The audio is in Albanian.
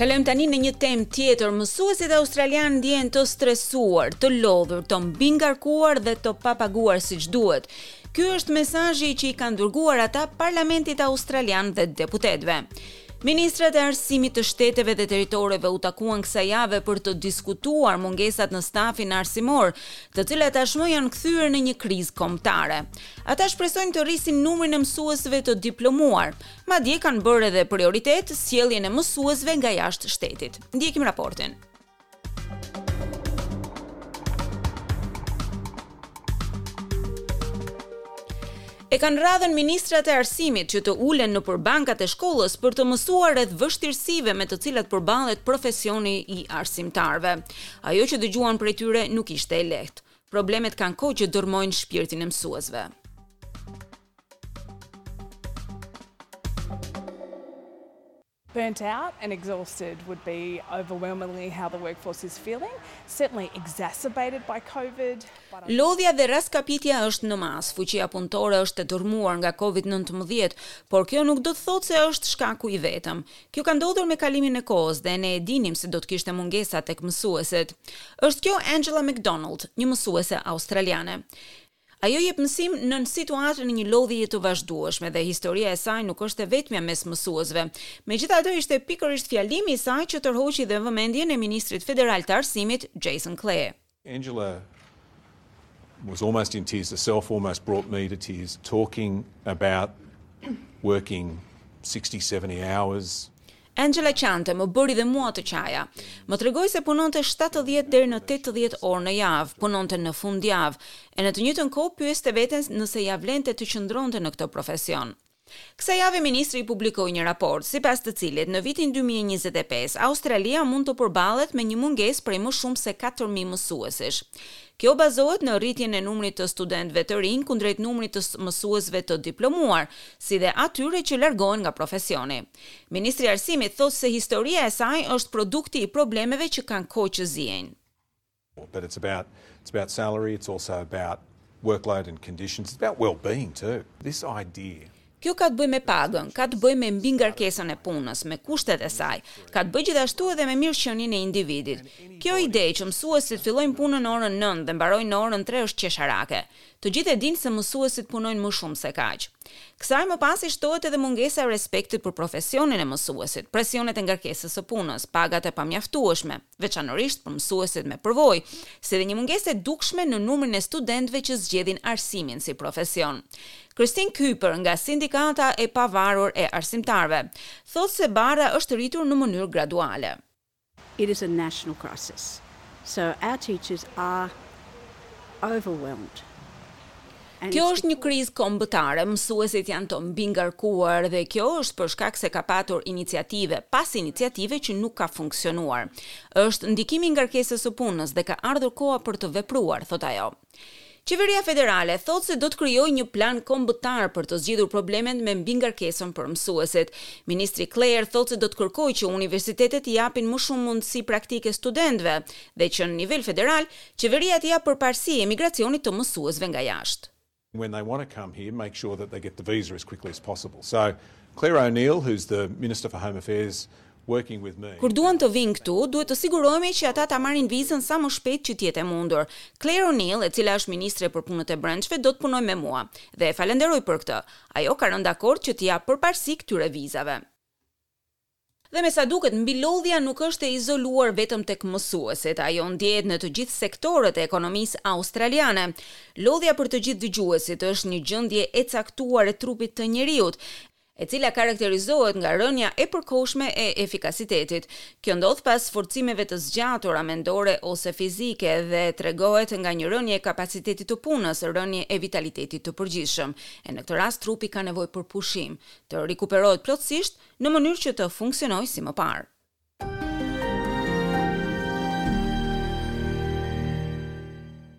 Kalojmë tani në një temë tjetër. Mësuesit australianë ndjehen të stresuar, të lodhur, të mbingarkuar dhe të papaguar siç duhet. Ky është mesazhi që i kanë dërguar ata parlamentit australian dhe deputetëve. Ministrat e arsimit të shteteve dhe territoreve u takuan kësaj jave për të diskutuar mungesat në stafin arsimor, të cilat tashmë janë kthyer në një krizë kombëtare. Ata shpresojnë të rrisin numrin e mësuesve të diplomuar, madje kanë bërë edhe prioritet sjelljen e mësuesve nga jashtë shtetit. Ndjekim raportin. E kanë radhën ministrat e arsimit që të ulen nëpër bankat e shkollës për të mësuar rreth vështirësive me të cilat përballet profesioni i arsimtarëve. Ajo që dëgjuan prej tyre nuk ishte e lehtë. Problemet kanë kohë që dërrmojnë shpirtin e mësuesve. Burnt out and exhausted would be overwhelmingly how the workforce is feeling, certainly exacerbated by Covid, but I'm. Lodhja dhe rraskapitja është në masë, fuqia punëtore është e dërrmuar nga Covid nëntëmbëdhjetë, por kjo nuk do të thotë se është shkaku i vetëm. Kjo ka ndodhur me kalimin e kohës dhe ne e dinim se do të kishte mungesa tek mësuesit. Është kjo Angela McDonald, një mësuese australiane. Ajo jep mësim nën situatën e një lodhjeje të vazhdueshme dhe historia e saj nuk është e vetmja mes mësuesve. Megjithatë, ishte pikërisht fjalimi i saj që tërhoqi dhe vëmendjen e ministrit federal të Arsimit, Jason Clare. Angela was almost in tears herself, almost brought me to tears talking about working sixty, seventy hours. Angela qante, më bëri dhe mua të qaja. Më tregoi se punonte shtatëdhjetë deri në tetëdhjetë orë në javë, punonte në fundjavë, e në të njëjtën kohë pyeste veten nëse ia vlente të qëndronte në këtë profesion. Kësaj jave ministri i publikoi një raport, sipas të cilit në vitin dy mijë e njëzet e pesë Australia mund të përballet me një mungesë prej më shumë se katër mijë mësuesish. Kjo bazohet në rritjen e numrit të studentëve të rinj kundrejt numrit të mësuesve të diplomuar, si dhe atyre që largohen nga profesioni. Ministri i Arsimit thotë se historia e saj është produkti i problemeve që kanë kohë që ziejnë. But it's about it's about salary, it's also about workload and conditions. It's about well-being too. This idea Kjo ka të bëjë me pagën, ka të bëjë me mbingarkesën e punës, me kushtet e saj, ka të bëjë gjithashtu edhe me mirëqenien e individit. Kjo ide që mësuesit fillojnë punën në orën 9 dhe mbarojnë në orën 3 është qesharake. Të gjithë e dinë se mësuesit punojnë më shumë se kaq. Kësaj më pas i shtohet edhe mungesa e respektit për profesionin e mësuesit, presionet e ngarkesës së punës, pagat e pamjaftueshme, veçanërisht për mësuesit me përvojë, si dhe një mungesë e dukshme në numrin e studentëve që zgjedhin arsimin si profesion. Christine Cooper nga Sindikata e Pavarur e Arsimtarëve, thotë se barra është rritur në mënyrë graduale. It is a national crisis, so our teachers are overwhelmed and Kjo është një krizë kombëtare, mësuesit janë të mbingarkuar dhe kjo është për shkak se ka patur iniciative pas iniciative që nuk ka funksionuar. Është ndikimi i ngarkesës së punës dhe ka ardhur koha për të vepruar, thotë ajo. Qeveria federale thotë se do të krijojë një plan kombëtar për të zgjidhur problemet me mbingarkesën për mësuesit. Ministri Clare thotë se do të kërkojë që universitetet t'i japin më shumë mundësi praktike studentëve dhe që në nivel federal, qeveria t'i japë përparësi emigracionit të mësuesve nga jashtë. when they want to come here, make sure that they get the visa as quickly as possible. So Clare O'Neil, who's the Minister for Home Affairs, Kur duan të vijnë këtu, duhet të sigurohemi që ata ta marrin vizën sa më shpejt që të jetë e mundur. Clare O'Neil, e cila është ministre për Punët e Brendshme, do të punojë me mua, dhe e falenderoj për këtë. Ajo ka rënë dakord që t'i japë përparësi këtyre vizave. Dhe me sa duket, mbilodhja nuk është e izoluar vetëm tek mësuesit. Ajo ndjehet në të gjithë sektorët e ekonomisë australiane. Lodhja për të gjithë dëgjuesit është një gjendje e caktuar e trupit të njeriut, e cila karakterizohet nga rënia e përkohshme e efikasitetit. Kjo ndodh pas sforcimeve të zgjatura mendore ose fizike dhe tregohet nga një rënie e kapacitetit të punës, rënie e vitalitetit të përgjithshëm, e në këtë rast trupi ka nevojë për pushim, të rikuperohet plotësisht, në mënyrë që të funksionojë si më parë.